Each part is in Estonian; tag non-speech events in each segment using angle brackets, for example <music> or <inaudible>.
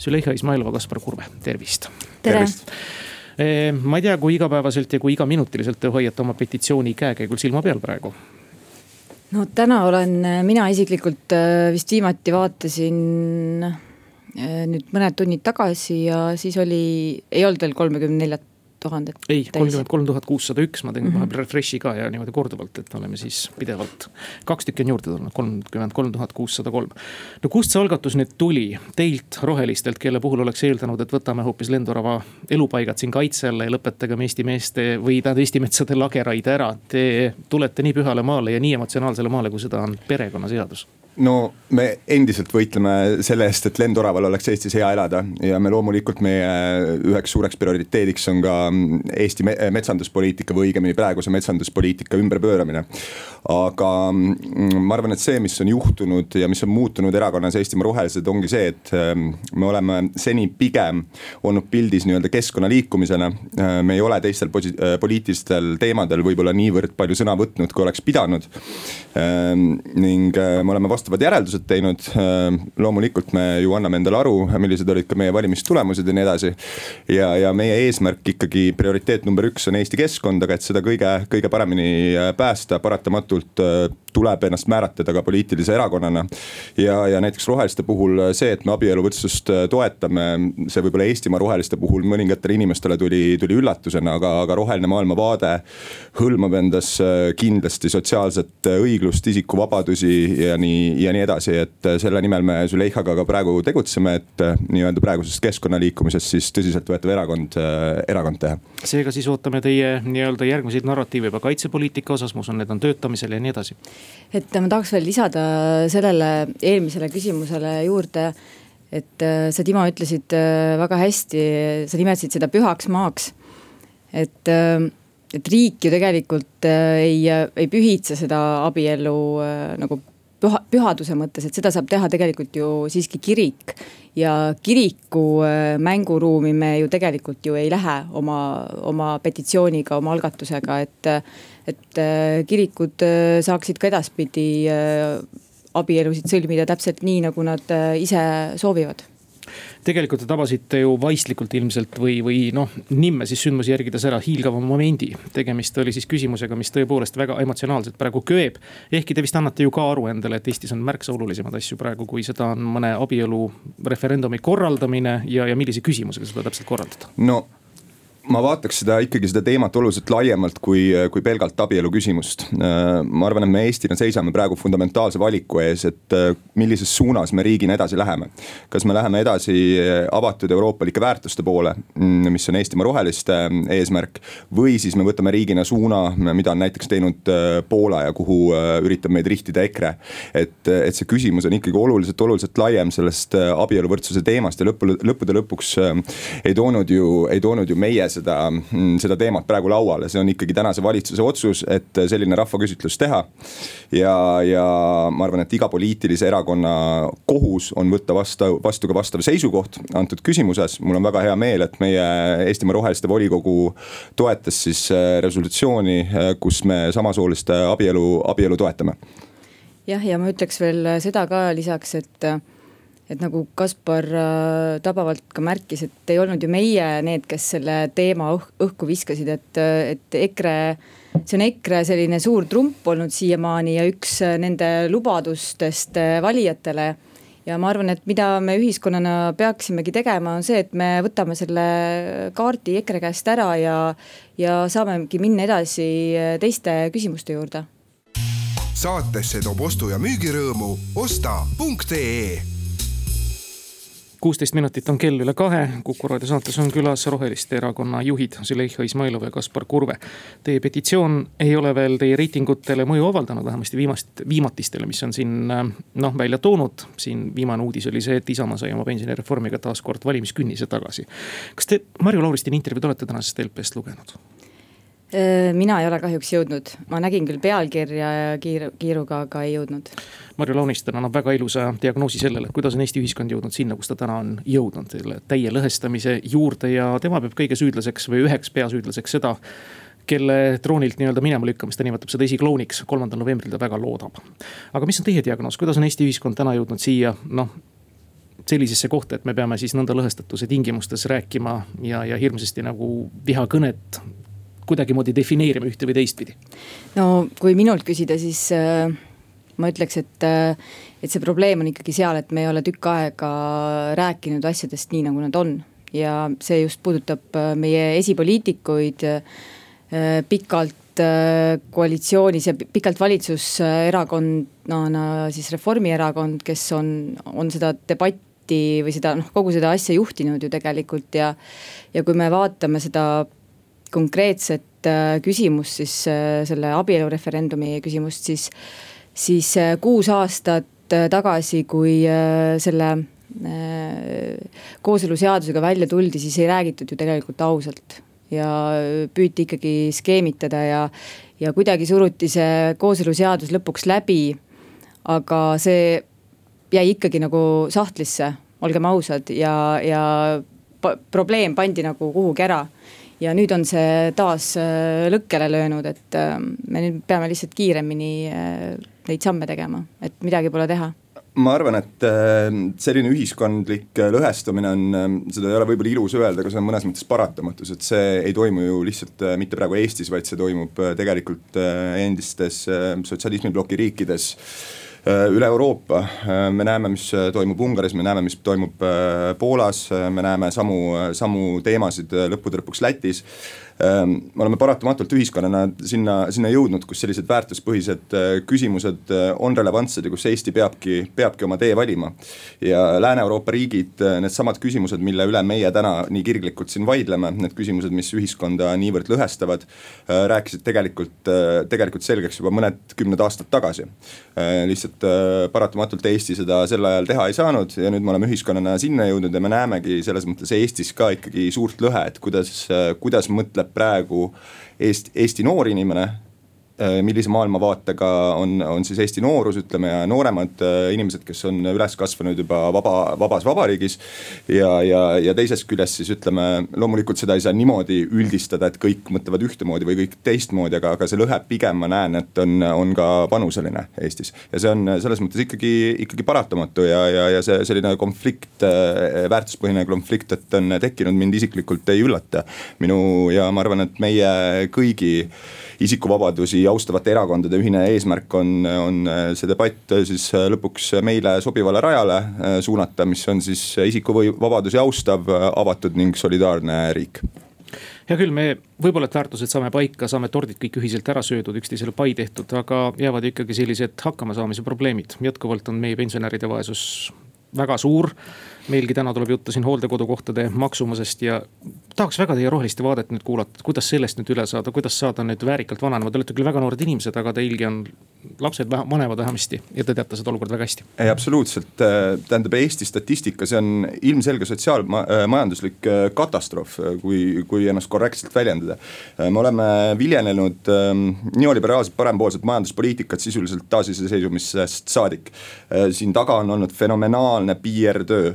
Züleyxa Izmailova, Kaspar Kurve, tervist. tervist ma ei tea, kui igapäevaselt ja kui igaminutiliselt te hoiate oma petitsiooni käekäigul silma peal praegu? no täna olen mina isiklikult vist viimati vaatasin nüüd mõned tunnid tagasi ja siis oli, ei olnud veel kolmekümne neljat tuhandet. ei, kolmkümmend kolm tuhat kuussada üks, ma tegin mm -hmm. vahepeal refresh'i ka ja niimoodi korduvalt, et oleme siis pidevalt. kaks tükki on juurde tulnud, kolmkümmend kolm tuhat kuussada kolm. no kust see algatus nüüd tuli, teilt, rohelistelt, kelle puhul oleks eeldanud, et võtame hoopis lendorava elupaigad siin kaitse alla ja lõpetagem Eesti meeste või tähendab Eesti metsade lageraid ära. Te tulete nii pühale maale ja nii emotsionaalsele maale, kui seda on perekonnaseadus no me endiselt võitleme selle eest, et lendoraval oleks Eestis hea elada ja me loomulikult meie üheks suureks prioriteediks on ka Eesti metsanduspoliitika või õigemini praeguse metsanduspoliitika ümberpööramine. aga mm, ma arvan, et see, mis on juhtunud ja mis on muutunud erakonnas Eestimaa Rohelised, ongi see, et ähm, me oleme seni pigem olnud pildis nii-öelda keskkonnaliikumisena. Äh, me ei ole teistel äh, poliitilistel teemadel võib-olla niivõrd palju sõna võtnud, kui oleks pidanud. Ning me oleme vastu vastavad järeldused teinud. Äh, loomulikult me ju anname endale aru, millised olid ka meie valimistulemused ja nii edasi. ja, ja meie eesmärk ikkagi prioriteet number üks on Eesti keskkond, aga et seda kõige, kõige paremini äh, päästa, paratamatult äh, tuleb ennast määratleda ka poliitilise erakonnana. ja, ja näiteks roheliste puhul see, et me abieluvõrdsust toetame, see võib-olla Eestimaa roheliste puhul mõningatele inimestele tuli, tuli üllatusena, aga, aga roheline maailmavaade hõlmab endas kindlasti sotsiaalset õiglust, isikuvabadusi ja nii ja nii edasi, et äh, selle nimel me Züleyxaga ka praegu tegutseme, et äh, nii-öelda praegusest keskkonnaliikumisest siis tõsiseltvõetav erakond, äh, erakond teha. seega siis ootame teie nii-öelda järgmiseid narratiive juba kaitsepoliitika osas, ma usun, need on töötamisel ja nii edasi. Et ma tahaks veel lisada sellele eelmisele küsimusele juurde et sa, Timo, ütlesid väga hästi, sa nimetasid seda pühaks maaks. et, et riik ju tegelikult ei, ei pühitse seda abielu nagu püha, pühaduse mõttes, et seda saab teha tegelikult ju siiski kirik. ja kiriku äh, mänguruumi me ju tegelikult ju ei lähe oma, oma petitsiooniga, oma algatusega, et. Et äh, kirikud äh, saaksid ka edaspidi abielusid sõlmida täpselt nii, nagu nad ise soovivad tegelikult te tabasite ju vaistlikult ilmselt või, või noh, nimme siis sündmusi järgides ära hiilgava momendi. tegemist oli siis küsimusega, mis tõepoolest väga emotsionaalselt praegu köeb. ehkki te vist annate ju ka aru endale, et Eestis on märksa olulisemaid asju praegu, kui seda on mõne abielu referendumi korraldamine ja, ja millise küsimusega seda täpselt korraldada. no ma vaataks seda ikkagi seda teemat oluliselt laiemalt kui, kui pelgalt abielu küsimust. ma arvan, et me Eestina seisame praegu fundamentaalse valiku ees, et millises suunas me riigina edasi läheme. kas me läheme edasi avatud euroopalike väärtuste poole, mis on Eestimaa roheliste eesmärk. või siis me võtame riigina suuna, mida on näiteks teinud Poola ja kuhu üritab meid rihtida EKRE. et, et see küsimus on ikkagi oluliselt, oluliselt laiem sellest abieluvõrdsuse teemast ja lõppude, lõppude lõpuks ei toonud ju, ei toonud ju meie seda, mm, seda teemat praegu lauale, see on ikkagi tänase valitsuse otsus, et selline rahvaküsitlus teha. ja, ja ma arvan, et iga poliitilise erakonna kohus on võtta vastu, vastu ka vastav seisukoht antud küsimuses. mul on väga hea meel, et meie Eestimaa Roheliste volikogu toetas siis äh, resolutsiooni, äh, kus me samasooliste abielu, abielu toetame jah, ja ma ütleks veel seda ka lisaks, et et nagu Kaspar äh, tabavalt ka märkis, et ei olnud ju meie need, kes selle teema õh õhku viskasid, et, et EKRE. see on EKRE selline suur trump olnud siiamaani ja üks nende lubadustest äh, valijatele ja ma arvan, et mida me ühiskonnana peaksimegi tegema, on see, et me võtame selle kaardi EKRE käest ära ja, ja saamegi minna edasi äh, teiste küsimuste juurde. saatesse toob ostu- ja müügirõõmu osta.ee kuusteist minutit on kell üle kahe, Kuku raadio saates on külas Roheliste Erakonna juhid Züleyxa Izmailov ja Kaspar Kurve. Teie petitsioon ei ole veel teie reitingutele mõju avaldanud, vähemasti viimast, viimatistele, mis on siin noh välja toonud. siin viimane uudis oli see, et Isamaa sai oma pensionireformiga taas kord valimiskünnise tagasi. kas te Marju Lauristini intervjuud olete tänasest LP-st lugenud? Mina ei ole kahjuks jõudnud, ma nägin küll pealkirja ja kiir, kiiruga, aga ei jõudnud. Marju Launiston annab väga ilusa diagnoosi sellele, kuidas on Eesti ühiskond jõudnud sinna, kus ta täna on jõudnud, selle täie lõhestamise juurde ja tema peab kõige süüdlaseks või üheks peasüüdlaseks seda kelle troonilt nii-öelda minema lükkamist, ta nimetab seda esiklooniks, kolmandal novembril ta väga loodab. aga mis on teie diagnoos, kuidas on Eesti ühiskond täna jõudnud siia, noh sellisesse kohta, et me peame siis nõnda lõhestatuse tingimustes rääkima ja, ja hirmsasti nagu vihakõnet kuidagimoodi defineerima ühte või teistpidi? no kui minult küsida, siis äh, ma ütleks, et äh,, et see probleem on ikkagi seal, et me ei ole tükk aega rääkinud asjadest nii, nagu nad on. ja see just puudutab äh, meie esipoliitikuid pikalt koalitsioonis ja pikalt valitsuserakonnana siis Reformierakond, kes on, on seda debatti või seda noh, kogu seda asja juhtinud ju tegelikult ja ja kui me vaatame seda konkreetset äh, küsimust, siis äh, selle abielureferendumi küsimust, siis, siis äh, kuus aastat tagasi, kui selle kooseluseadusega välja tuldi, siis ei räägitud ju tegelikult ausalt ja püüti ikkagi skeemitada ja, ja kuidagi suruti see kooseluseadus lõpuks läbi. aga see jäi ikkagi nagu sahtlisse, olgem ausad ja, ja probleem pandi nagu kuhugi ära ja nüüd on see taas äh, lõkkele löönud, et äh, me nüüd peame lihtsalt kiiremini äh, neid samme tegema, et midagi pole teha. Ma arvan, et selline ühiskondlik lõhestumine on, seda ei ole võib-olla ilus öelda, aga see on mõnes mõttes paratamatus, et see ei toimu ju lihtsalt mitte praegu Eestis, vaid see toimub tegelikult endistes sotsialismibloki riikides üle Euroopa. me näeme, mis toimub Ungaris, me näeme, mis toimub Poolas, me näeme samu, samu teemasid lõppude lõpuks Lätis me oleme paratamatult ühiskonnana sinna, sinna jõudnud, kus sellised väärtuspõhised äh, küsimused äh, on relevantsed ja kus Eesti peabki, peabki oma tee valima. ja Lääne-Euroopa riigid, äh, needsamad küsimused, mille üle meie täna nii kirglikult siin vaidleme, need küsimused, mis ühiskonda niivõrd lõhestavad. rääkisid tegelikult, tegelikult selgeks juba mõned kümned aastad tagasi. lihtsalt paratamatult Eesti seda sel ajal teha ei saanud ja nüüd me oleme ühiskonnana sinna jõudnud ja me näemegi selles mõttes Eestis ka ikkagi suurt lõhe, et kuidas, kuidas mõtleb mõtleb praegu Eesti, Eesti noor inimene millise maailmavaatega on, on siis Eesti noorus, ütleme ja nooremad äh, inimesed, kes on üles kasvanud juba vaba, vabas vabariigis. ja, ja, ja teisest küljest siis ütleme, loomulikult seda ei saa niimoodi üldistada, et kõik mõtlevad ühtemoodi või kõik teistmoodi, aga, aga see lõhe pigem ma näen, et on, on ka panuseline Eestis. ja see on selles mõttes ikkagi, ikkagi paratamatu ja, ja, ja see selline konflikt, äh, väärtuspõhine konflikt, et on tekkinud, mind isiklikult ei üllata. minu ja ma arvan, et meie kõigi isikuvabadusi austavate erakondade ühine eesmärk on, on äh, see debatt äh, siis äh, lõpuks meile sobivale rajale suunata, mis on siis isikuvabadusi austav, avatud ning solidaarne riik hea küll, me võib-olla, et väärtused saame paika, saame tordid kõik ühiselt ära söödud, üksteisele pai tehtud, aga jäävad ikkagi sellised hakkamasaamise probleemid. jätkuvalt on meie pensionäride vaesus väga suur meilgi täna tuleb juttu siin hooldekodukohtade maksumusest ja tahaks väga teie roheliste vaadet nüüd kuulata, kuidas sellest nüüd üle saada, kuidas saada nüüd väärikalt vananema, te olete küll väga noored inimesed, aga teilgi on lapsed vanemad vähemasti ja te teate seda olukorda väga hästi. ei, absoluutselt, tähendab Eesti statistika, see on ilmselge sotsiaalmajanduslik äh, katastroof, kui, kui ennast korrektselt väljendada. me oleme viljenenud ähm, neoliberaalset parempoolset majanduspoliitikat sisuliselt taasiseseisvumisest saadik. Äh, siin taga on olnud fenomenaalne PR-töö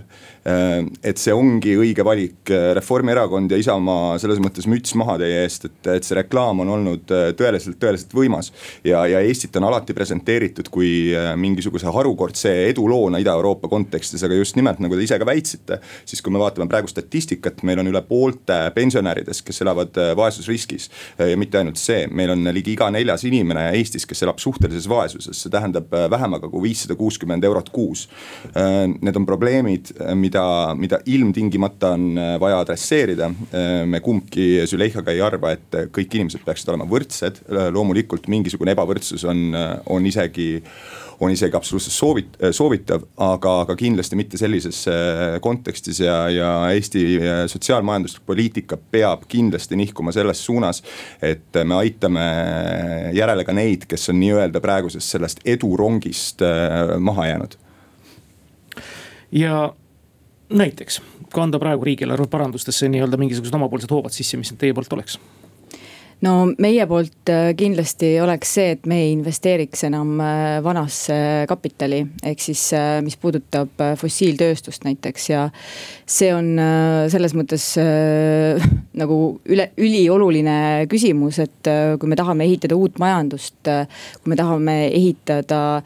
Äh, et see ongi õige valik, Reformierakond ja Isamaa selles mõttes müts maha teie eest, et, et see reklaam on olnud äh, tõeliselt, tõeliselt võimas. ja, ja Eestit on alati presenteeritud kui äh, mingisuguse harukordse eduloona Ida-Euroopa kontekstis, aga just nimelt nagu te ise ka väitsite. siis kui me vaatame praegu statistikat, meil on üle poolte pensionäridest, kes elavad vaesusriskis. ja mitte ainult see, meil on ligi iga neljas inimene Eestis, kes elab suhtelises vaesuses, see tähendab vähemaga kui viissada kuuskümmend eurot kuus. Need on probleemid, mida mida, ilmtingimata on äh, vaja adresseerida. Äh, me kumbki Züleyhaga ei arva, et kõik inimesed peaksid olema võrdsed, äh, loomulikult mingisugune ebavõrdsus on, on isegi on isegi absoluutselt soovit-, soovitav, aga, aga kindlasti mitte sellises kontekstis ja, ja Eesti sotsiaalmajanduslik poliitika peab kindlasti nihkuma selles suunas. et me aitame järele ka neid, kes on nii-öelda praegusest sellest edurongist maha jäänud. ja näiteks kanda praegu riigieelarve parandustesse nii-öelda mingisugused omapoolsed hoovad sisse, mis need teie poolt oleks? no meie poolt äh, kindlasti oleks see, et me ei investeeriks enam äh, vanasse kapitali, ehk siis äh, mis puudutab fossiiltööstust näiteks ja. see on selles mõttes <laughs> nagu üle, ülioluline küsimus, et kui me tahame ehitada uut majandust. kui me tahame ehitada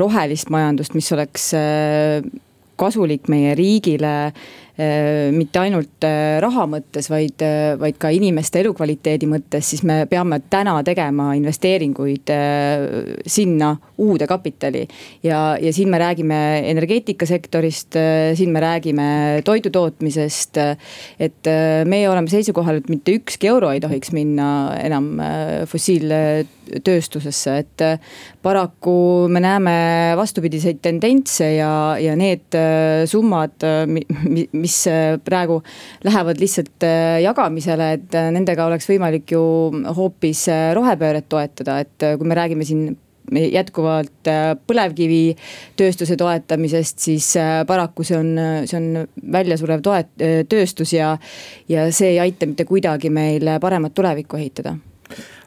rohelist majandust, mis oleks kasulik meie riigile mitte ainult äh, raha mõttes, vaid, äh, vaid ka inimeste elukvaliteedi mõttes, siis me peame täna tegema investeeringuid sinna uude kapitali. ja, ja siin me räägime energeetikasektorist, siin me räägime toidu tootmisest. et meie oleme seisukohal, et mitte ükski euro ei tohiks minna enam fossiiltööstusesse, et paraku me näeme vastupidiseid tendentse ja, ja need summad, mis mis äh, praegu lähevad lihtsalt äh, jagamisele, et äh, nendega oleks võimalik ju hoopis rohepööret toetada, et kui me räägime siin jätkuvalt põlevkivitööstuse toetamisest, siis paraku see on, see on väljasurev toet-, tööstus ja, ja see ei aita mitte kuidagi meil paremat tulevikku ehitada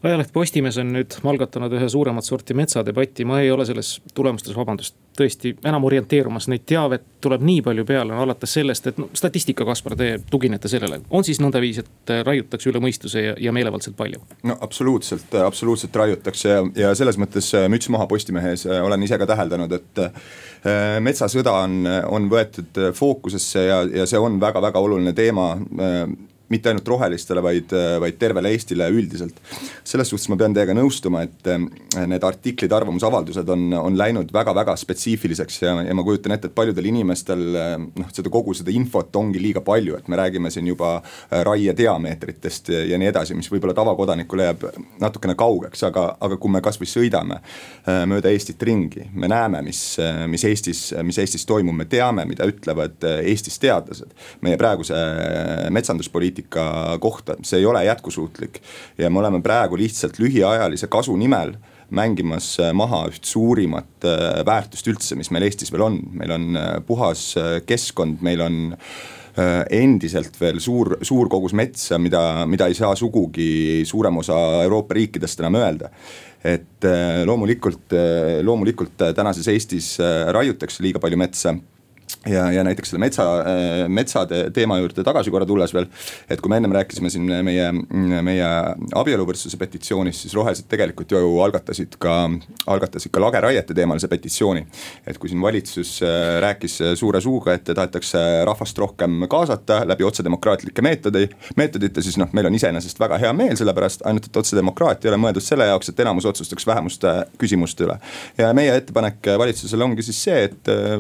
ajaleht Postimees on nüüd algatanud ühe suuremat sorti metsadebatti, ma ei ole selles tulemustes, vabandust, tõesti enam orienteerumas, neid teavet tuleb nii palju peale, no alates sellest, et no statistika, Kaspar, te tuginete sellele. on siis nõndaviisi, et raiutakse üle mõistuse ja, ja meelevaldselt palju? no absoluutselt, absoluutselt raiutakse ja, ja selles mõttes äh, müts maha Postimehes, äh, olen ise ka täheldanud, et äh, metsasõda on, on võetud fookusesse ja, ja see on väga-väga oluline teema mitte ainult rohelistele, vaid, vaid tervele Eestile üldiselt. selles suhtes ma pean teiega nõustuma, et eh, need artiklid, arvamusavaldused on, on läinud väga-väga spetsiifiliseks ja, ja ma kujutan ette, et paljudel inimestel eh, noh, seda kogu seda infot ongi liiga palju, et me räägime siin juba eh, raie diameetritest ja, ja nii edasi, mis võib-olla tavakodanikule jääb natukene kaugeks, aga, aga kui me kasvõi sõidame mööda Eestit ringi, me näeme, mis, mis Eestis, mis Eestis toimub, me teame, mida ütlevad Eestis teadlased. meie praeguse metsanduspoliitika poliitika kohta, see ei ole jätkusuutlik. ja me oleme praegu lihtsalt lühiajalise kasu nimel mängimas maha üht suurimat äh, väärtust üldse, mis meil Eestis veel on, meil on äh, puhas äh, keskkond, meil on endiselt veel suur, suur kogus metsa, mida, mida ei saa sugugi suurem osa Euroopa riikidest enam öelda. Et loomulikult, loomulikult tänases Eestis raiutakse liiga palju metsa ja, ja näiteks selle metsa, äh, metsade teema juurde tagasi korra tulles veel. et kui me ennem rääkisime siin meie, meie abieluvõrdsuse petitsioonist, siis rohelised tegelikult ju algatasid ka, algatasid ka lageraiete teemalise petitsiooni. et kui siin valitsus äh, rääkis suure suuga, et tahetakse rahvast rohkem kaasata läbi otsedemokraatlike meetodi, meetodite, siis noh, meil on iseenesest väga hea meel selle pärast, ainult et otsedemokraatia ei ole mõeldud selle jaoks, et enamus otsustaks vähemuste küsimuste üle. ja meie ettepanek valitsusele ongi siis see, et äh,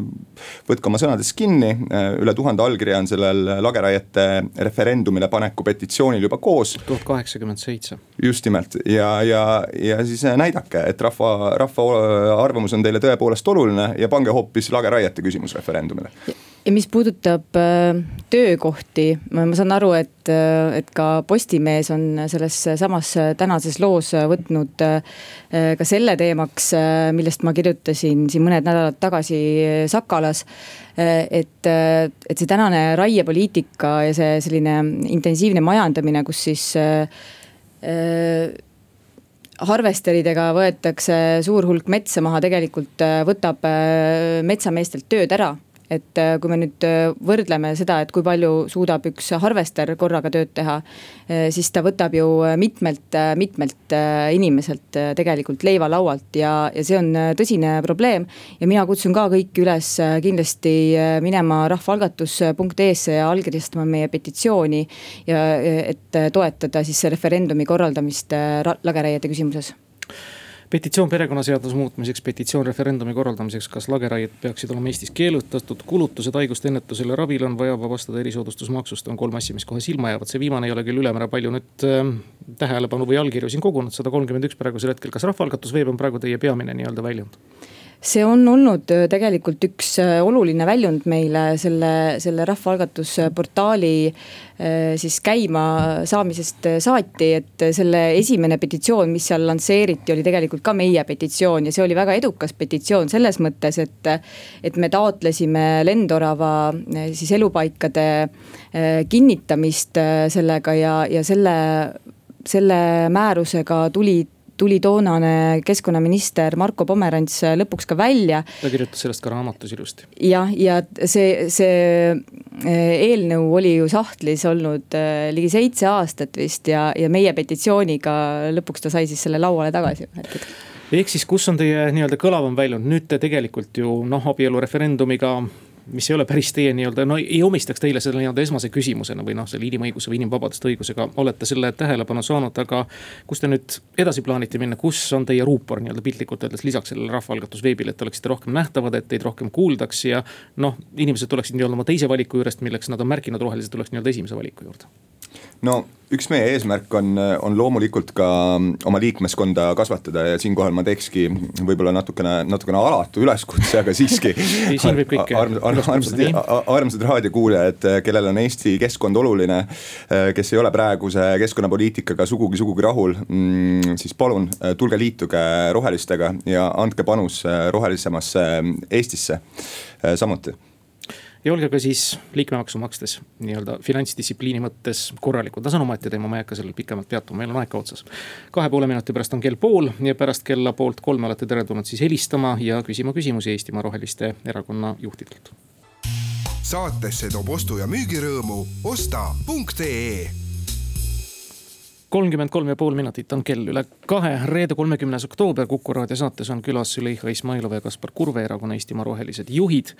võtke oma sõna sõnadest kinni, äh, üle tuhande allkirja on sellel lageraiete referendumile paneku petitsioonil juba koos. tuhat kaheksakümmend seitse. just nimelt ja, ja, ja siis äh, näidake, et rahva, rahva äh, arvamus on teile tõepoolest oluline ja pange hoopis lageraiete küsimus referendumile ja mis puudutab äh, töökohti, ma saan aru, et, äh, et ka Postimees on selles samas tänases loos võtnud äh, ka selle teemaks, millest ma kirjutasin siin mõned nädalad tagasi Sakalas. et, et see tänane raiepoliitika ja see selline intensiivne majandamine, kus siis harvesteridega võetakse suur hulk metsa maha, tegelikult võtab metsameestelt tööd ära et äh, kui me nüüd äh, võrdleme seda, et kui palju suudab üks harvester korraga tööd teha, äh, siis ta võtab ju mitmelt, mitmelt inimeselt tegelikult leiva laualt ja, ja see on tõsine probleem. ja mina kutsun ka kõiki üles kindlasti minema rahvaalgatus.ee-sse ja allkirjastama meie petitsiooni ja et toetada siis referendumi korraldamist lageraiete küsimuses petitsioon perekonnaseaduse muutmiseks, petitsioon referendumi korraldamiseks, kas lageraied peaksid olema Eestis keelutatud, kulutused haiguste ennetusele, ravile on vaja vabastada erisoodustusmaksust, on kolm asja, mis kohe silma jäävad. see viimane ei ole küll ülemäära palju nüüd äh, tähelepanu või allkirju siin kogunud, sada kolmkümmend üks praegusel hetkel. kas rahvaalgatus veeb on praegu teie peamine nii-öelda väljund? See on olnud äh, tegelikult üks äh, oluline väljund meile selle, selle rahvaalgatusportaali äh, siis käima saamisest saati, et selle esimene petitsioon, mis seal lansseeriti, oli tegelikult ka meie petitsioon ja see oli väga edukas petitsioon selles mõttes, et. et me taotlesime lendorava siis elupaikade kinnitamist sellega ja, ja selle, selle määrusega tulid tuli toonane keskkonnaminister Marko Pomerants lõpuks ka välja. ta kirjutas sellest ka raamatus ilusti. jah, ja see, see eh, eelnõu oli ju sahtlis olnud eh, ligi seitse aastat vist ja, ja meie petitsiooniga lõpuks ta sai siis selle lauale tagasi ehk siis, kus on teie nii-öelda kõlavam väljund, nüüd te tegelikult ju noh, abielureferendumiga mis ei ole päris teie nii-öelda, no ei omistaks teile selle nii-öelda esmase küsimusena või noh, selle inimõiguse või inimvabaduste õigusega olete selle tähelepanu saanud, aga. kus te nüüd edasi plaanite minna, kus on teie ruupor nii-öelda piltlikult öeldes lisaks sellele rahvaalgatus veebile, et oleksite rohkem nähtavad, et teid rohkem kuuldaks ja. noh, inimesed tuleksid nii-öelda oma teise valiku juurest, milleks nad on märkinud rohelised, tuleks nii-öelda esimese valiku juurde no üks meie eesmärk on, on loomulikult ka oma liikmeskonda kasvatada ja siinkohal ma teekski võib-olla natukene, natukene alatu üleskutse, aga siiski <laughs> kõike arm, arm, armsad, armsad raadiokuulajad, kellel on Eesti keskkond oluline, kes ei ole praeguse keskkonnapoliitikaga sugugi, sugugi rahul, mm, siis palun tulge liituge rohelistega ja andke panus rohelisemasse Eestisse samuti ja olge ka siis liikmemaksu makstes nii-öelda finantsdistsipliini mõttes korralikud, see on omaette teema, ma ei hakka sellel pikemalt peatuma, meil on aeg ka otsas. kahe poole minuti pärast on kell pool ja pärast kella poolt kolme olete teretulnud siis helistama ja küsima küsimusi Eestimaa Roheliste Erakonna juhtidelt. saatesse toob ostu- ja müügirõõmu osta.ee kolmkümmend kolm ja pool minutit on kell üle kahe, reede, kolmekümnes oktoober, Kuku raadio saates on külas Züleyxa Izmailova ja Kaspar Kurve, erakonna Eestimaa Rohelised juhid.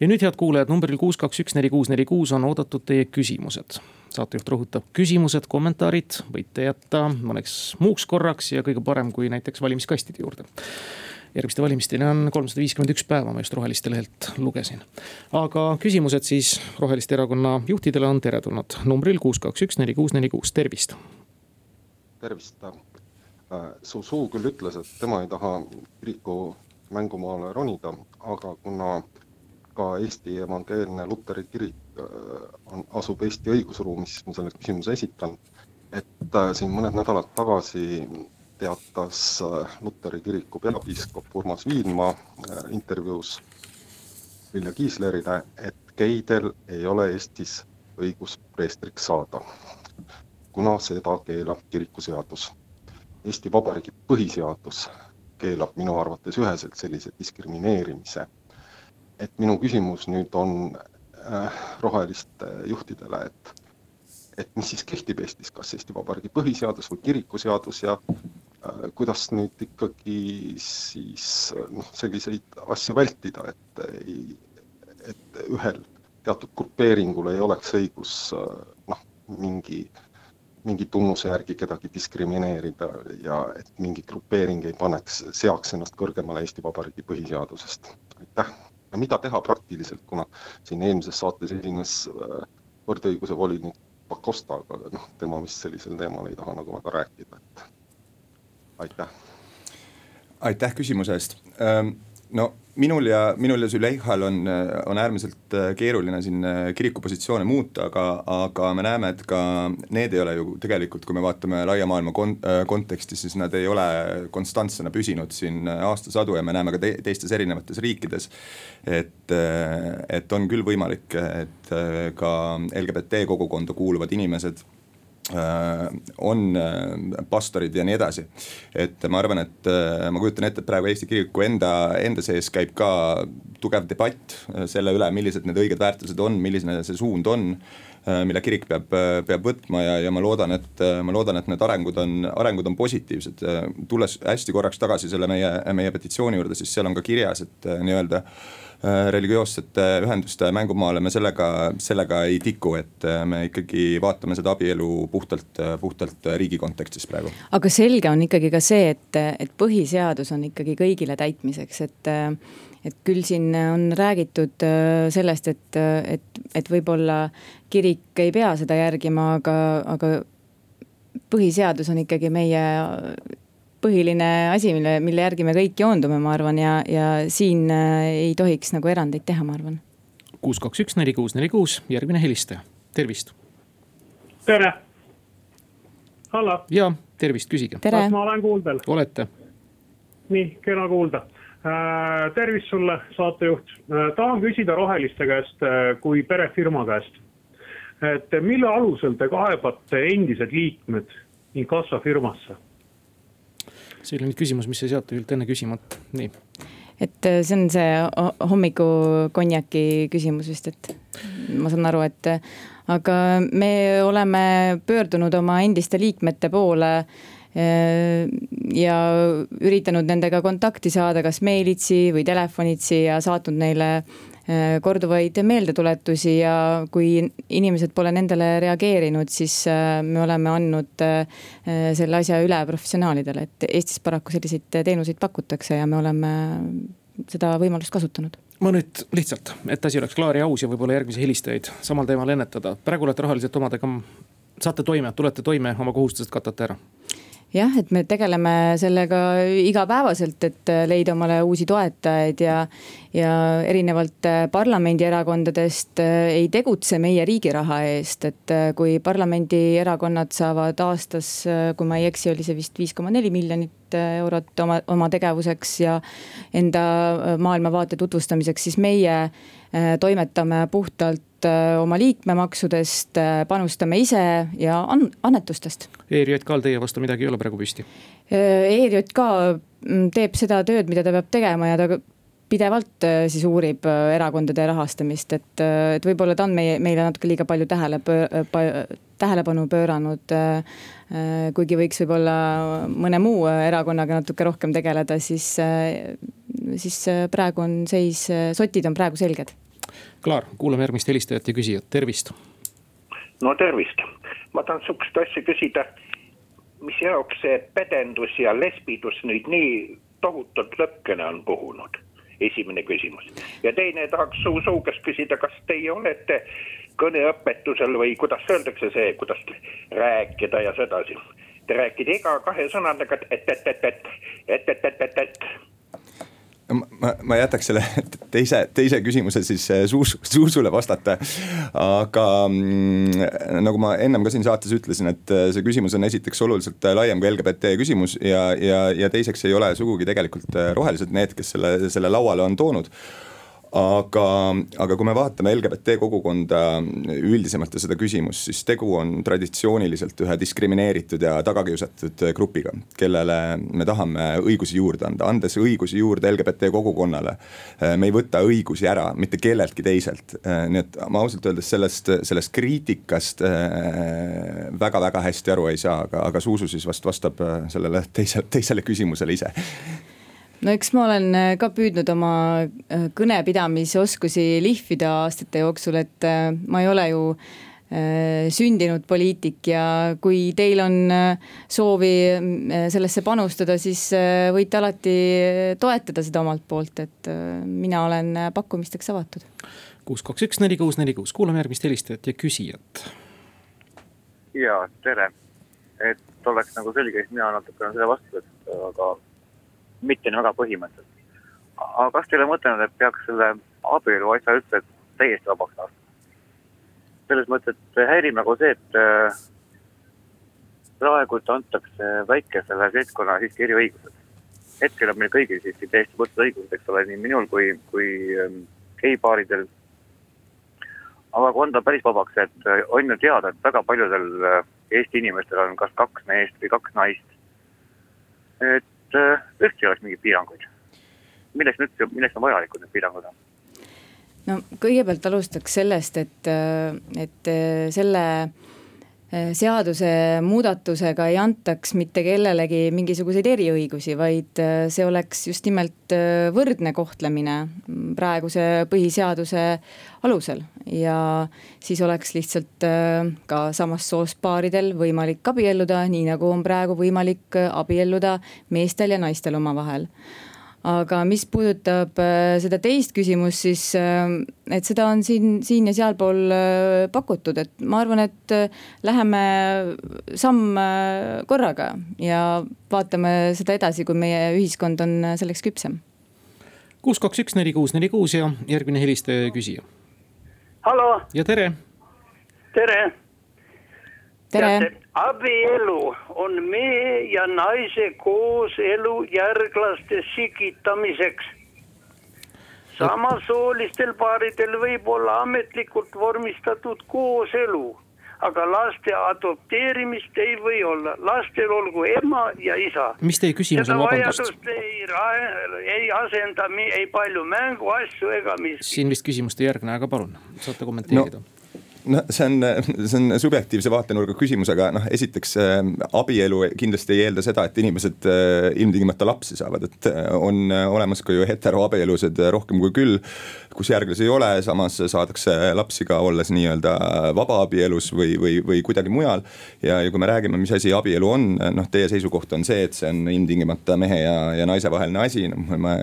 ja nüüd, head kuulajad, numbril kuus, kaks, üks, neli, kuus, neli, kuus on oodatud teie küsimused. saatejuht rõhutab, küsimused, kommentaarid võite jätta mõneks muuks korraks ja kõige parem, kui näiteks valimiskastide juurde järgmiste valimisteni on kolmsada viiskümmend üks päeva, ma just Roheliste lehelt lugesin. aga küsimused siis Roheliste Erakonna juhtidele on teretulnud numbril kuus, kaks, üks, neli, kuus, neli, kuus, tervist tervist. Äh, su suu küll ütles, et tema ei taha kiriku mängumaale ronida, aga kuna ka Eesti Evangeelne Luteri Kirik äh, on, asub Eesti õigusruumis, siis ma selle küsimuse esitan. et äh, siin mõned nädalad tagasi teatas Luteri kiriku peapiiskop Urmas Viilma intervjuus Vilja Kiislerile, et geidel ei ole Eestis õigus preestriks saada kuna seda keelab kirikuseadus. Eesti Vabariigi põhiseadus keelab minu arvates üheselt sellise diskrimineerimise. et minu küsimus nüüd on äh, roheliste juhtidele, et, et mis siis kehtib Eestis, kas Eesti Vabariigi põhiseadus või kirikuseadus ja äh, kuidas nüüd ikkagi siis noh, selliseid asju vältida, et ei, et ühel teatud grupeeringul ei oleks õigus äh, noh, mingi äh, mingi tunnuse järgi kedagi diskrimineerida ja et mingi grupeering ei paneks, seaks ennast kõrgemale Eesti Vabariigi põhiseadusest. aitäh. ja mida teha praktiliselt, kuna siin eelmises saates esines äh, võrdõiguse volinik Pakosta, aga noh, tema vist sellisel teemal ei taha nagu väga rääkida, et aitäh. aitäh küsimuse eest ähm, no minul ja, minul ja Züleyhal on, on äärmiselt äh, keeruline siin äh, kiriku positsioone muuta, aga, aga me näeme, et ka need ei ole ju tegelikult, kui me vaatame laia maailma kon-, äh, kontekstis, siis nad ei ole konstantsena püsinud siin aastasadu ja me näeme ka te teistes erinevates riikides. et, et on küll võimalik, et ka LGBT kogukonda kuuluvad inimesed on äh, pastorid ja nii edasi. et ma arvan, et äh, ma kujutan ette, et praegu Eesti kiriku enda, enda sees käib ka tugev debatt selle üle, millised need õiged väärtused on, milline see suund on mille kirik peab, peab võtma ja, ja ma loodan, et ma loodan, et need arengud on, arengud on positiivsed. tulles hästi korraks tagasi selle meie, meie petitsiooni juurde, siis seal on ka kirjas, et nii-öelda Äh, religioossete ühenduste mängumaale me sellega, sellega ei tiku, et äh, me ikkagi vaatame seda abielu puhtalt, äh, puhtalt riigi kontekstis praegu. aga selge on ikkagi ka see, et, et põhiseadus on ikkagi kõigile täitmiseks, et et küll siin on räägitud sellest, et, et, et võib-olla kirik ei pea seda järgima, aga, aga põhiseadus on ikkagi meie põhiline asi, mille, mille järgi me kõik joondume, ma arvan, ja, ja siin äh, ei tohiks nagu erandeid teha, ma arvan. kuus, kaks, üks, neli, kuus, neli, kuus, järgmine helistaja, tervist. tere. hallo. ja, tervist, küsige. kas ma olen kuuldel? olete. nii, kena kuulda äh,. tervist sulle, saatejuht äh,. tahan küsida Roheliste käest äh, kui perefirma käest. et mille alusel te kaebate endised liikmed inkassofirmasse? See oli nüüd küsimus, mis sai saatejuhilt enne küsimata, nii. et äh, see on see hommikukonjaki küsimus vist, et ma saan aru, et aga me oleme pöördunud oma endiste liikmete poole äh, ja üritanud nendega kontakti saada, kas meilitsi või telefonitsi ja saatnud neile korduvaid meeldetuletusi ja kui inimesed pole nendele reageerinud, siis me oleme andnud selle asja üle professionaalidele, et Eestis paraku selliseid teenuseid pakutakse ja me oleme seda võimalust kasutanud ma nüüd lihtsalt, et asi oleks klaar ja aus ja võib-olla järgmisi helistajaid samal teemal ennetada. praegu olete rahaliselt omadega, saate toime, tulete toime, oma kohustused katate ära jah, et me tegeleme sellega igapäevaselt, et leida omale uusi toetajaid ja, ja erinevalt parlamendierakondadest ei tegutse meie riigi raha eest, et kui parlamendierakonnad saavad aastas, kui ma ei eksi, oli see vist viis koma neli miljonit eurot oma, oma tegevuseks ja enda maailmavaate tutvustamiseks, siis meie toimetame puhtalt Äh, oma liikmemaksudest, äh, panustame ise ja an-, annetustest. ERJK-l teie vastu midagi ei ole praegu püsti? Äh, ERJK mm, teeb seda tööd, mida ta peab tegema ja ta pidevalt siis uurib erakondade rahastamist, et, et võib-olla ta on meie, meile natuke liiga palju tähele pöö-, tähelepanu pööranud. kuigi võiks võib-olla mõne muu erakonnaga natuke rohkem tegeleda, siis, siis praegu on seis, sotid on praegu selged Klaar, kuulame järgmist helistajat ja küsijat, tervist. no tervist, ma tahan sihukest asja küsida. mis jaoks see pedendus ja lesbidus nüüd nii tohutult lõkkena on puhunud? esimene küsimus ja teine tahaks su, su käest küsida, kas teie olete kõneõpetusel või kuidas öeldakse see, kuidas rääkida ja sedasi. Te räägite iga kahe sõnadega, et, et, et, et, et, et, et, et, et ma, ma jätaks selle teise, teise küsimuse siis eh, Suus, Suusule vastata. aga mm, nagu ma ennem ka siin saates ütlesin, et eh, see küsimus on esiteks oluliselt laiem kui LGBT küsimus ja, ja, ja teiseks ei ole sugugi tegelikult eh, rohelised need, kes selle, selle lauale on toonud aga, aga kui me vaatame LGBT kogukonda üldisemalt ja seda küsimust, siis tegu on traditsiooniliselt ühe diskrimineeritud ja tagakiusatud grupiga, kellele me tahame õigusi juurde anda, andes õigusi juurde LGBT kogukonnale. me ei võta õigusi ära mitte kelleltki teiselt, nii et ma ausalt öeldes sellest, sellest kriitikast väga-väga hästi aru ei saa, aga, aga Zuzu siis vast vastab sellele teisele, teisele küsimusele ise no eks ma olen äh, ka püüdnud oma äh, kõnepidamise oskusi lihvida aastate jooksul, et äh, ma ei ole ju sündinud poliitik ja kui teil on soovi sellesse panustada, siis võite alati toetada seda omalt poolt, et mina olen pakkumisteks avatud. kuus, kaks, üks, neli, kuus, neli, kuus, kuulame järgmist helistajat ja küsijat. ja tere, et oleks nagu selge, siis mina natukene selle vastu, et aga mitte nii väga põhimõtteliselt. aga kas te ei ole mõtelnud, et peaks selle abielu asja üldse täiesti vabaks laskma? selles mõttes, et häirib nagu see, et äh, praegu antakse väikesele seltskonnale siiski eriõigused. hetkel on meil kõigil siiski täiesti võrdsed õigused, eks ole, nii minul kui, kui ähm, geipaaridel. aga kui anda päris vabaks, et äh, on ju teada, et väga paljudel äh, Eesti inimestel on kas kaks meest või kaks naist. et et üldse ei oleks mingeid piiranguid. milleks nüüd, milleks on vajalikud need piirangud on? no kõigepealt alustaks sellest, et, et selle seaduse muudatusega ei antaks mitte kellelegi mingisuguseid eriõigusi, vaid see oleks just nimelt võrdne kohtlemine praeguse põhiseaduse alusel. ja siis oleks lihtsalt ka samast soost paaridel võimalik abielluda, nii nagu on praegu võimalik abielluda meestel ja naistel omavahel aga mis puudutab äh, seda teist küsimust, siis äh, et seda on siin, siin ja sealpool äh, pakutud, et ma arvan, et läheme samm korraga ja vaatame seda edasi, kui meie ühiskond on selleks küpsem. kuus, kaks, üks, neli, kuus, neli, kuus ja järgmine helistaja ja küsija. hallo. ja tere. tere. Tere abielu on mehe ja naise kooselu järglaste sikitamiseks. samasoolistel paaridel võib olla ametlikult vormistatud kooselu, aga laste adopteerimist ei või olla, lastel olgu ema ja isa. mis teie küsimus on, vabandust? ei, ei asenda ei palju mänguasju ega mis. siin vist küsimust ei järgne, aga palun, saate kommenteerida no noh, see on, see on subjektiivse vaatenurga küsimus, aga noh, esiteks äh, abielu kindlasti ei eelda seda, et inimesed äh, ilmtingimata lapsi saavad, et äh, on olemas ka ju heteroabielusid rohkem kui küll. kus järglasi ei ole, samas saadakse lapsi ka olles nii-öelda vabaabielus või, või, või kuidagi mujal. ja, ja kui me räägime, mis asi abielu on, noh, teie seisukoht on see, et see on ilmtingimata mehe ja, ja naise vaheline asi, noh ma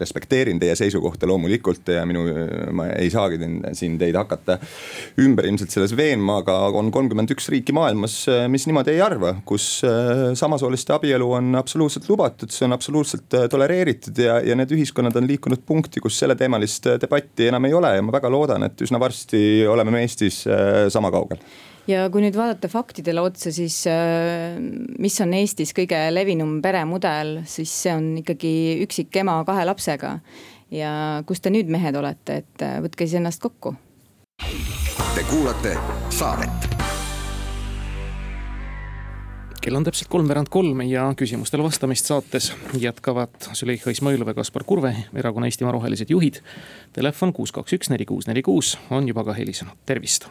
respekteerin teie seisukohta loomulikult ja minu, ma ei saagi siin teid hakata ümber ilmselt selles veenma, aga on kolmkümmend üks riiki maailmas, mis niimoodi ei arva, kus äh, samasooliste abielu on absoluutselt lubatud, see on absoluutselt äh, tolereeritud ja, ja need ühiskonnad on liikunud punkti, kus selleteemalist äh, debatti enam ei ole ja ma väga loodan, et üsna varsti oleme me Eestis sama kaugel ja kui nüüd vaadata faktidele otsa, siis mis on Eestis kõige levinum peremudel, siis see on ikkagi üksik ema kahe lapsega. ja kus te nüüd mehed olete, et võtke siis ennast kokku Te kuulate saadet. kell on täpselt kolmveerand kolm ja küsimustele vastamist saates jätkavad Züleyxa Izmailov ja Kaspar Kurve, erakonna Eestimaa Rohelised juhid. Telefon kuus, kaks, üks, neli, kuus, neli, kuus on juba ka helisenud, tervist.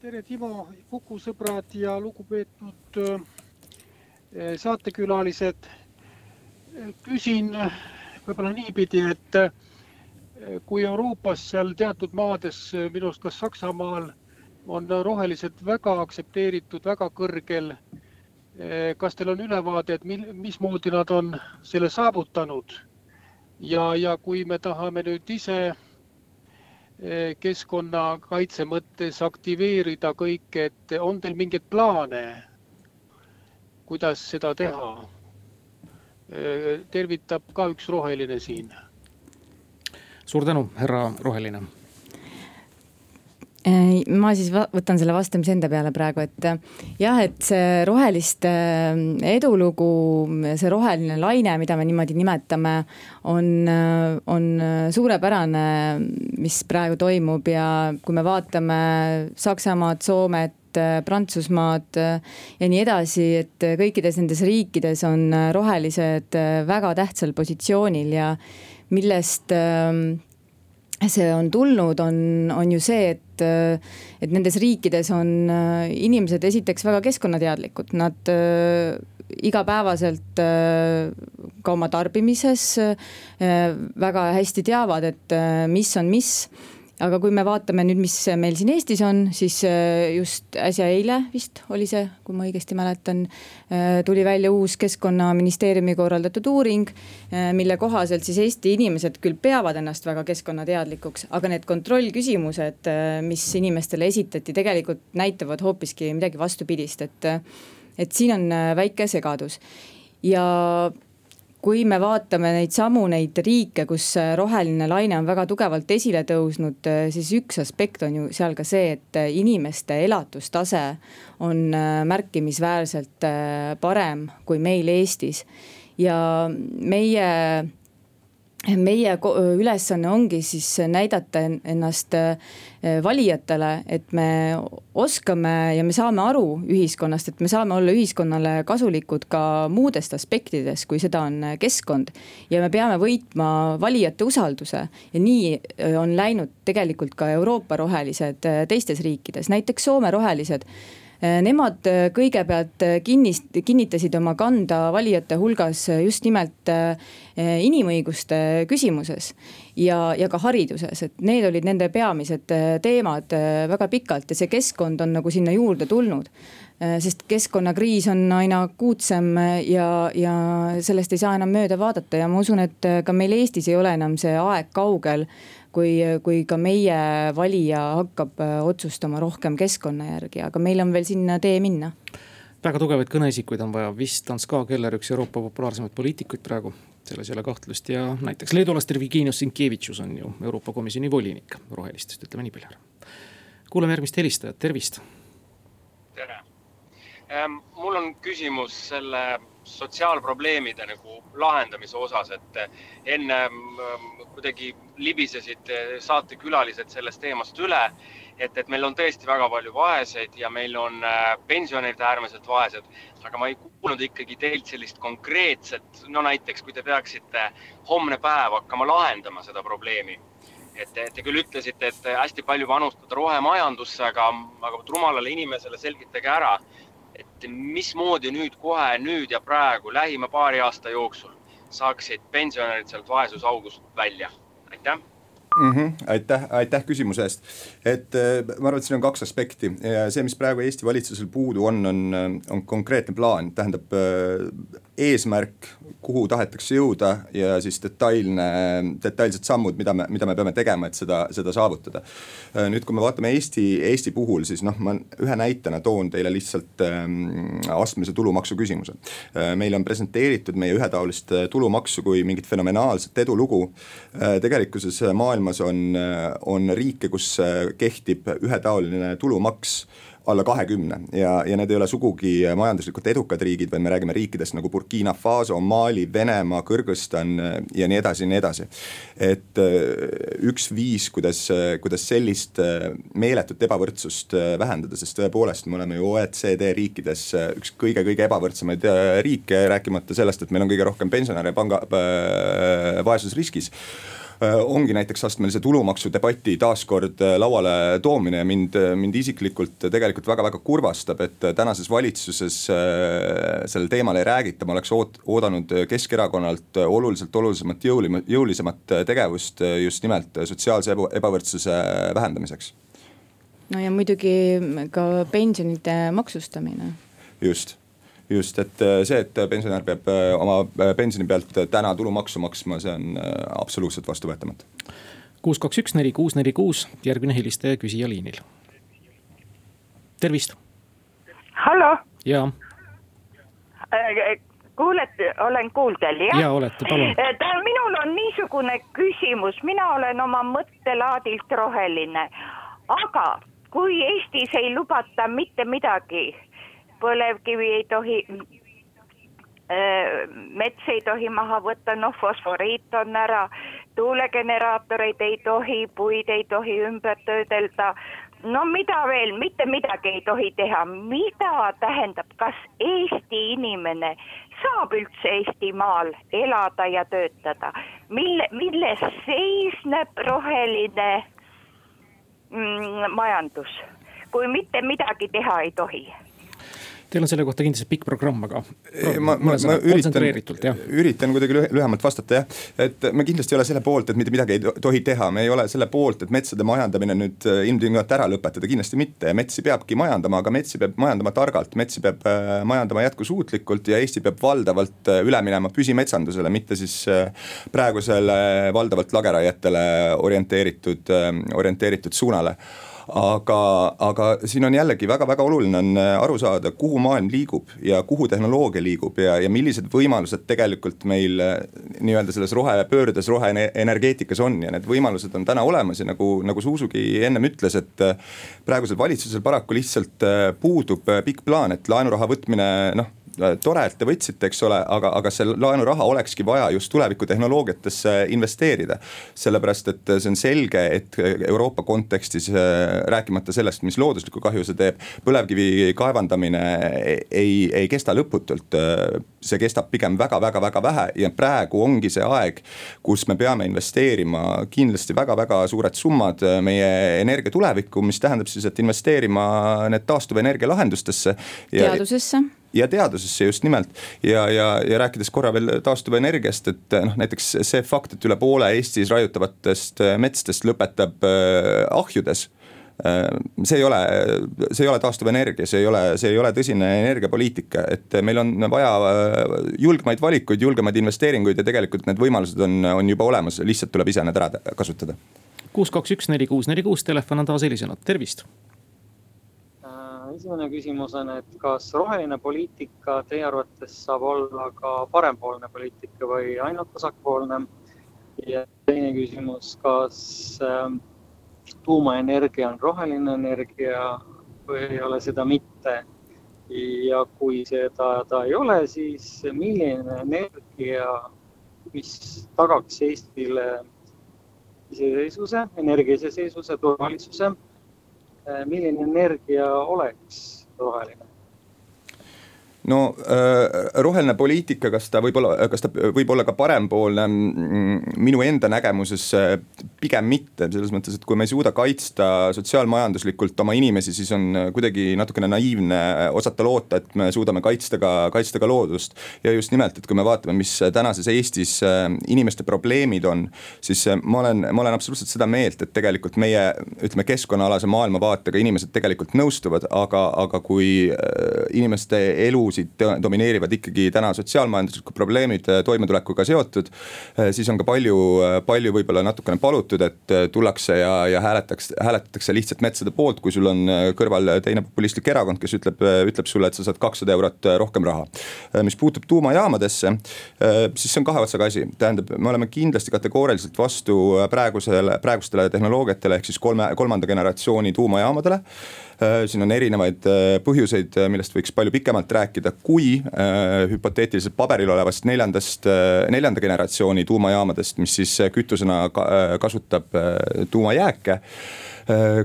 tere, Timo, Kuku sõbrad ja lugupeetud eh, saatekülalised. küsin võib-olla niipidi, et kui Euroopas seal teatud maades, minu arust ka Saksamaal, on rohelised väga aktsepteeritud, väga kõrgel. kas teil on ülevaade, et mil, mismoodi nad on selle saavutanud? ja, ja kui me tahame nüüd ise eh, keskkonnakaitse mõttes aktiveerida kõike, et on teil mingeid plaane, kuidas seda teha? Eh, tervitab ka üks roheline siin suur tänu, härra Roheline. Äh, ma siis võtan selle vastamise enda peale praegu, et äh, jah, et see roheliste äh, edulugu, see roheline laine, mida me niimoodi nimetame, on, on suurepärane, mis praegu toimub ja kui me vaatame Saksamaad, Soomet, Prantsusmaad ja nii edasi, et kõikides nendes riikides on rohelised väga tähtsal positsioonil ja millest ähm, see on tulnud, on, on ju see, et, äh, et nendes riikides on äh, inimesed esiteks väga keskkonnateadlikud, nad äh, igapäevaselt ka oma tarbimises väga hästi teavad, et mis on mis aga kui me vaatame nüüd, mis meil siin Eestis on, siis äh, just äsja eile vist oli see, kui ma õigesti mäletan, äh, tuli välja uus keskkonnaministeeriumi korraldatud uuring, äh, mille kohaselt siis Eesti inimesed küll peavad ennast väga keskkonnateadlikuks, aga need kontrollküsimused, mis inimestele esitati, tegelikult näitavad hoopiski midagi vastupidist, et, et siin on väike segadus. Ja kui me vaatame neid samu neid riike, kus roheline laine on väga tugevalt esile tõusnud, siis üks aspekt on ju seal ka see, et inimeste elatustase on äh, märkimisväärselt äh, parem kui meil Eestis. Ja meie meie ülesanne ongi siis näidata ennast äh, valijatele, et me oskame ja me saame aru ühiskonnast, et me saame olla ühiskonnale kasulikud ka muudest aspektidest, kui seda on keskkond. ja me peame võitma valijate usalduse ja nii äh, on läinud tegelikult ka Euroopa rohelised äh, teistes riikides, näiteks Soome rohelised Äh, nemad äh, kõigepealt äh, kinnist-, kinnitasid oma kanda valijate hulgas just nimelt inimõiguste küsimuses. ja, ja ka hariduses, et need olid nende peamised teemad väga pikalt ja see keskkond on nagu sinna juurde tulnud sest keskkonnakriis on aina akuutsem ja, ja sellest ei saa enam mööda vaadata ja ma usun, et ka meil Eestis ei ole enam see aeg kaugel kui, kui ka meie valija hakkab äh, otsustama rohkem keskkonna järgi, aga meil on veel sinna tee minna. Väga tugevaid kõneisikuid on vaja, vist on Ska Keller üks Euroopa populaarsemaid poliitikuid praegu, selles ei ole kahtlust. Ja näiteks leedulast Virginius Sinkevitšus on ju Euroopa Komisjoni volinik rohelistest, ütleme nii palju. kuulame järgmist helistajat, tervist. Ähm,, mul on küsimus selle sotsiaalprobleemide nagu lahendamise osas, et enne ähm, kuidagi libisesid äh, saatekülalised sellest teemast üle. et, et meil on tõesti väga palju vaeseid ja meil on äh, pensionärid äärmiselt vaesed, aga ma ei kuulnud ikkagi teilt sellist konkreetset, no näiteks kui te peaksite homne päev hakkama lahendama seda probleemi et te küll ütlesite, et hästi palju panustada rohemajandusse, aga, aga rumalale inimesele selgitage ära, et mismoodi nüüd kohe nüüd ja praegu lähima paari aasta jooksul saaksid pensionärid sealt vaesusaugust välja. aitäh mm. -hmm. aitäh, aitäh küsimuse eest. Et äh, ma arvan, et siin on kaks aspekti see, mis praegu Eesti valitsusel puudu on, on, on konkreetne plaan, tähendab äh, eesmärk, kuhu tahetakse jõuda ja siis detailne, detailsed sammud, mida me, mida me peame tegema, et seda, seda saavutada. Äh, nüüd, kui me vaatame Eesti, Eesti puhul, siis noh, ma ühe näitena toon teile lihtsalt ähm, astmelise tulumaksu küsimuse äh,. meile on presenteeritud meie ühetaolist tulumaksu kui mingit fenomenaalset edulugu äh,. tegelikkuses maailmas on, on riike, kus kehtib ühetaoline tulumaks alla kahekümne ja, ja need ei ole sugugi majanduslikult edukad riigid, vaid me räägime riikidest nagu Burkina Faso, Mali, Venemaa, Kõrgõzstan ja nii edasi ja nii edasi. et äh, üks viis, kuidas, kuidas sellist äh, meeletut ebavõrdsust äh, vähendada, sest tõepoolest me oleme ju OECD riikides üks kõige-kõige ebavõrdsemaid riike, rääkimata sellest, et meil on kõige rohkem pensionäre panga äh, vaesusriskis Äh, ongi näiteks astmelise tulumaksu debati taaskord äh, lauale toomine ja mind, mind isiklikult tegelikult väga-väga kurvastab, et tänases valitsuses äh, sellel teemal ei räägita, ma oleks oot-, oodanud Keskerakonnalt oluliselt olulisemat jõuli-, jõulisemat tegevust just nimelt sotsiaalse eba, ebavõrdsuse vähendamiseks. no ja muidugi ka pensionide maksustamine. just just, et äh, see, et pensionär peab äh, oma äh, pensioni pealt täna tulumaksu maksma, see on absoluutselt vastuvõetamatu. kuus, kaks, üks, neli, kuus, neli, kuus, järgmine helistaja küsija liinil. tervist. hallo. jaa. kuulete, olen kuuldel jah? jaa, olete, palun. minul on niisugune küsimus, mina olen oma mõttelaadilt roheline, aga kui Eestis ei lubata mitte midagi põlevkivi ei tohi, äh, mets ei tohi maha võtta, noh fosforiit on ära, tuulegeneraatoreid ei tohi, puid ei tohi ümber töödelda. no mida veel, mitte midagi ei tohi teha, mida tähendab, kas Eesti inimene saab üldse Eestimaal elada ja töötada, mille, milles seisneb roheline mm, majandus, kui mitte midagi teha ei tohi Teil on selle kohta kindlasti pikk programm, aga. ma, ma, ma üritan, üritan kuidagi lühemalt vastata jah. et me kindlasti ei ole selle poolt, et mitte midagi ei tohi teha, me ei ole selle poolt, et metsade majandamine nüüd äh, ilmtingimata ära lõpetada, kindlasti mitte. metsi peabki majandama, aga metsi peab majandama targalt, metsi peab äh, majandama jätkusuutlikult ja Eesti peab valdavalt äh, üle minema püsimetsandusele, mitte siis praegusele valdavalt lageraietele orienteeritud, orienteeritud suunale aga, aga siin on jällegi väga-väga oluline on äh, aru saada, kuhu maailm liigub ja kuhu tehnoloogia liigub ja, ja millised võimalused tegelikult meil äh, nii-öelda selles rohepöördes, roheenergeetikas on. Ja need võimalused on täna olemas ja nagu, nagu Suusugi ennem ütles, et äh, praegusel valitsusel paraku lihtsalt puudub pikk plaan, et laenuraha võtmine noh tore, et te võtsite, eks ole, aga, aga see laenuraha olekski vaja just tulevikutehnoloogiatesse investeerida. sellepärast, et see on selge, et Euroopa kontekstis, äh, rääkimata sellest, mis looduslikku kahju see teeb, põlevkivi kaevandamine ei, ei kesta lõputult. Äh, see kestab pigem väga-väga-väga vähe ja praegu ongi see aeg, kus me peame investeerima kindlasti väga-väga suured summad meie energia tulevikku, mis tähendab siis, et investeerima need taastuvenergia lahendustesse. teadusesse ja teadusesse just nimelt. ja, ja, ja rääkides korra veel taastuvenergiast, et noh, näiteks see fakt, et üle poole Eestis raiutavatest äh, metsadest lõpetab äh, ahjudes äh, see ei ole, see ei ole taastuvenergia, see ei ole, see ei ole tõsine energiapoliitika, et meil on vaja julgemaid valikuid, julgemaid investeeringuid ja tegelikult need võimalused on, on juba olemas, lihtsalt tuleb ise need ära kasutada. kuus, kaks, üks, neli, kuus, neli, kuus, telefon on taas helisenud, tervist esimene küsimus on, et kas roheline poliitika teie arvates saab olla ka parempoolne poliitika või ainult vasakpoolne? ja teine küsimus, kas äh, tuumaenergia on roheline energia või ei ole seda mitte? ja kui seda ta ei ole, siis milline energia, mis tagaks Eestile iseseisvuse, energia iseseisvuse, turvalisuse milline energia oleks roheline? No äh, roheline poliitika, kas ta võib olla, kas ta võib olla ka parempoolne, mm, minu enda nägemuses äh, pigem mitte, selles mõttes, et kui me ei suuda kaitsta sotsiaalmajanduslikult oma inimesi, siis on kuidagi natukene naiivne osata loota, et me suudame kaitsta ka, kaitsta ka loodust. ja just nimelt, et kui me vaatame, mis tänases Eestis äh, inimeste probleemid on, siis ma olen, ma olen absoluutselt seda meelt, et tegelikult meie ütleme, keskkonnaalase maailmavaatega inimesed tegelikult nõustuvad, aga, aga kui inimeste elus kulusid domineerivad ikkagi täna sotsiaalmajanduslikud probleemid äh, toimetulekuga seotud. Äh, siis on ka palju, äh, palju võib-olla natukene palutud, et tullakse ja, ja hääletaks, hääletatakse lihtsalt metsade poolt, kui sul on kõrval teine populistlik erakond, kes ütleb, ütleb sulle, et sa saad kakssada eurot rohkem raha. mis puutub tuumajaamadesse, siis see on kahe otsaga asi, tähendab, me oleme kindlasti kategooriliselt vastu praegusele, praegustele tehnoloogiatele ehk siis kolme, kolmanda generatsiooni tuumajaamadele siin on erinevaid äh, põhjuseid, äh, millest võiks palju pikemalt rääkida, kui hüpoteetiliselt paberil olevast neljandast, neljanda generatsiooni tuumajaamadest, mis siis kütusena kasutab tuumajääke Äh,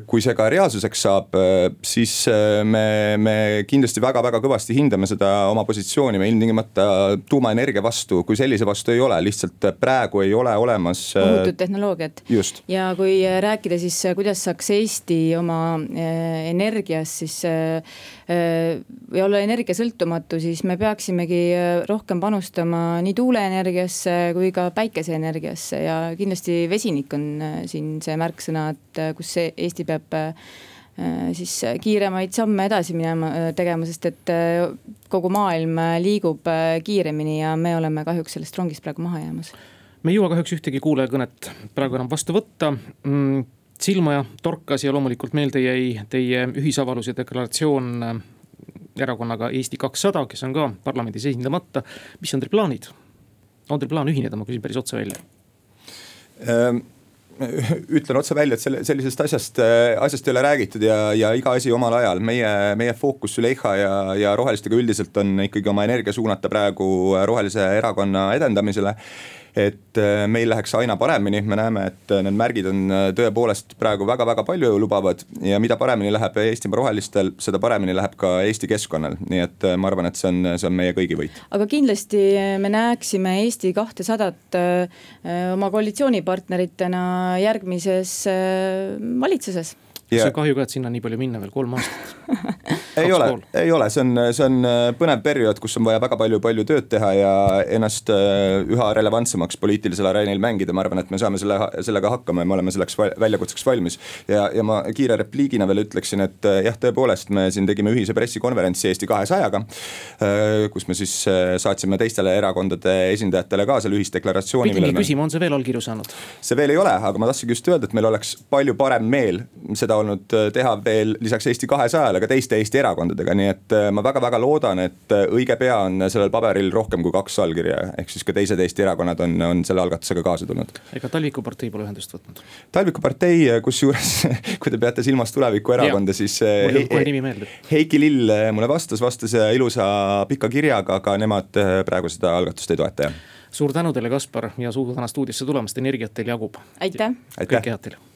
kui see ka reaalsuseks saab, äh, siis äh, me, me kindlasti väga-väga kõvasti hindame seda oma positsiooni, me ilmtingimata tuumaenergia vastu kui sellise vastu ei ole, lihtsalt praegu ei ole olemas. ohutut tehnoloogiat. ja kui rääkida siis, kuidas saaks Eesti oma energias siis või olla energiasõltumatu, siis me peaksimegi rohkem panustama nii tuuleenergiasse kui ka päikeseenergiasse ja kindlasti vesinik on siin see märksõna, et kus see Eesti peab äh, siis kiiremaid samme edasi minema, äh, tegema, sest et äh, kogu maailm liigub kiiremini ja me oleme kahjuks sellest rongist praegu maha jäämas. me ei jõua kahjuks ühtegi kuulajakõnet praegu enam vastu võtta mm, silma torkas ja loomulikult meelde jäi teie ühisavaldus ja deklaratsioon erakonnaga Eesti kakssada, kes on ka parlamendis esindamata. mis on teil plaanid? on teil plaan ühineda, ma küsin päris otse välja ähm ütlen otse välja, et selle, sellisest asjast, äh, asjast ei ole räägitud ja, ja iga asi omal ajal. meie, meie fookus Züleyxa ja, ja rohelistega üldiselt on ikkagi oma energia suunata praegu rohelise erakonna edendamisele et äh, meil läheks aina paremini, me näeme, et äh, need märgid on äh, tõepoolest praegu väga-väga palju lubavad. ja mida paremini läheb Eestimaa rohelistel, seda paremini läheb ka Eesti keskkonnal, nii et ma arvan, et see on, see on meie kõigi võit. aga kindlasti me näeksime Eesti kahtesadat oma koalitsioonipartneritena järgmises valitsuses see kahju ka, et sinna nii palju minna veel kolm aastat <laughs> ei ole, ei ole, see on, see on äh, põnev periood, kus on vaja väga palju, palju tööd teha ja ennast äh, üha relevantsemaks poliitilisel areenil mängida, ma arvan, et me saame selle, sellega hakkama ja me oleme selleks väljakutseks valmis. ja, ja ma kiire repliigina veel ütleksin, et äh, jah, tõepoolest, me siin tegime ühise pressikonverentsi Eesti kahesajaga. kus me siis saatsime teistele erakondade esindajatele ka selle ühisdeklaratsiooni. pidingi küsima, on see veel allkirju saanud? see veel ei ole, aga ma tahtsingi just öelda, et meil oleks palju parem meel seda olnud teha veel lisaks Eesti kahesajale ka teiste Eesti erakondadega, nii et äh, ma väga-väga loodan, et äh, õige pea on sellel paberil rohkem kui kaks allkirja, ehk siis ka teised Eesti erakonnad on, on selle algatusega kaasa tulnud. ega Talviku partei pole ühendust võtnud? Talviku partei, äh, kusjuures <laughs> kui te peate silmas tulevikuerakonda, siis He kohe nimi meeldib. Heiki Lill mulle vastas, vastas ilusa pika kirjaga, aga nemad praegu seda algatust ei toeta, jah suur tänu teile, Kaspar ja suur täna stuudiosse tulemast, energiat teil jagub. aitäh. kõike head teile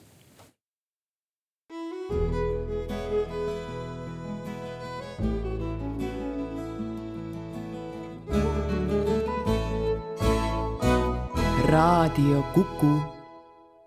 raadio Kuku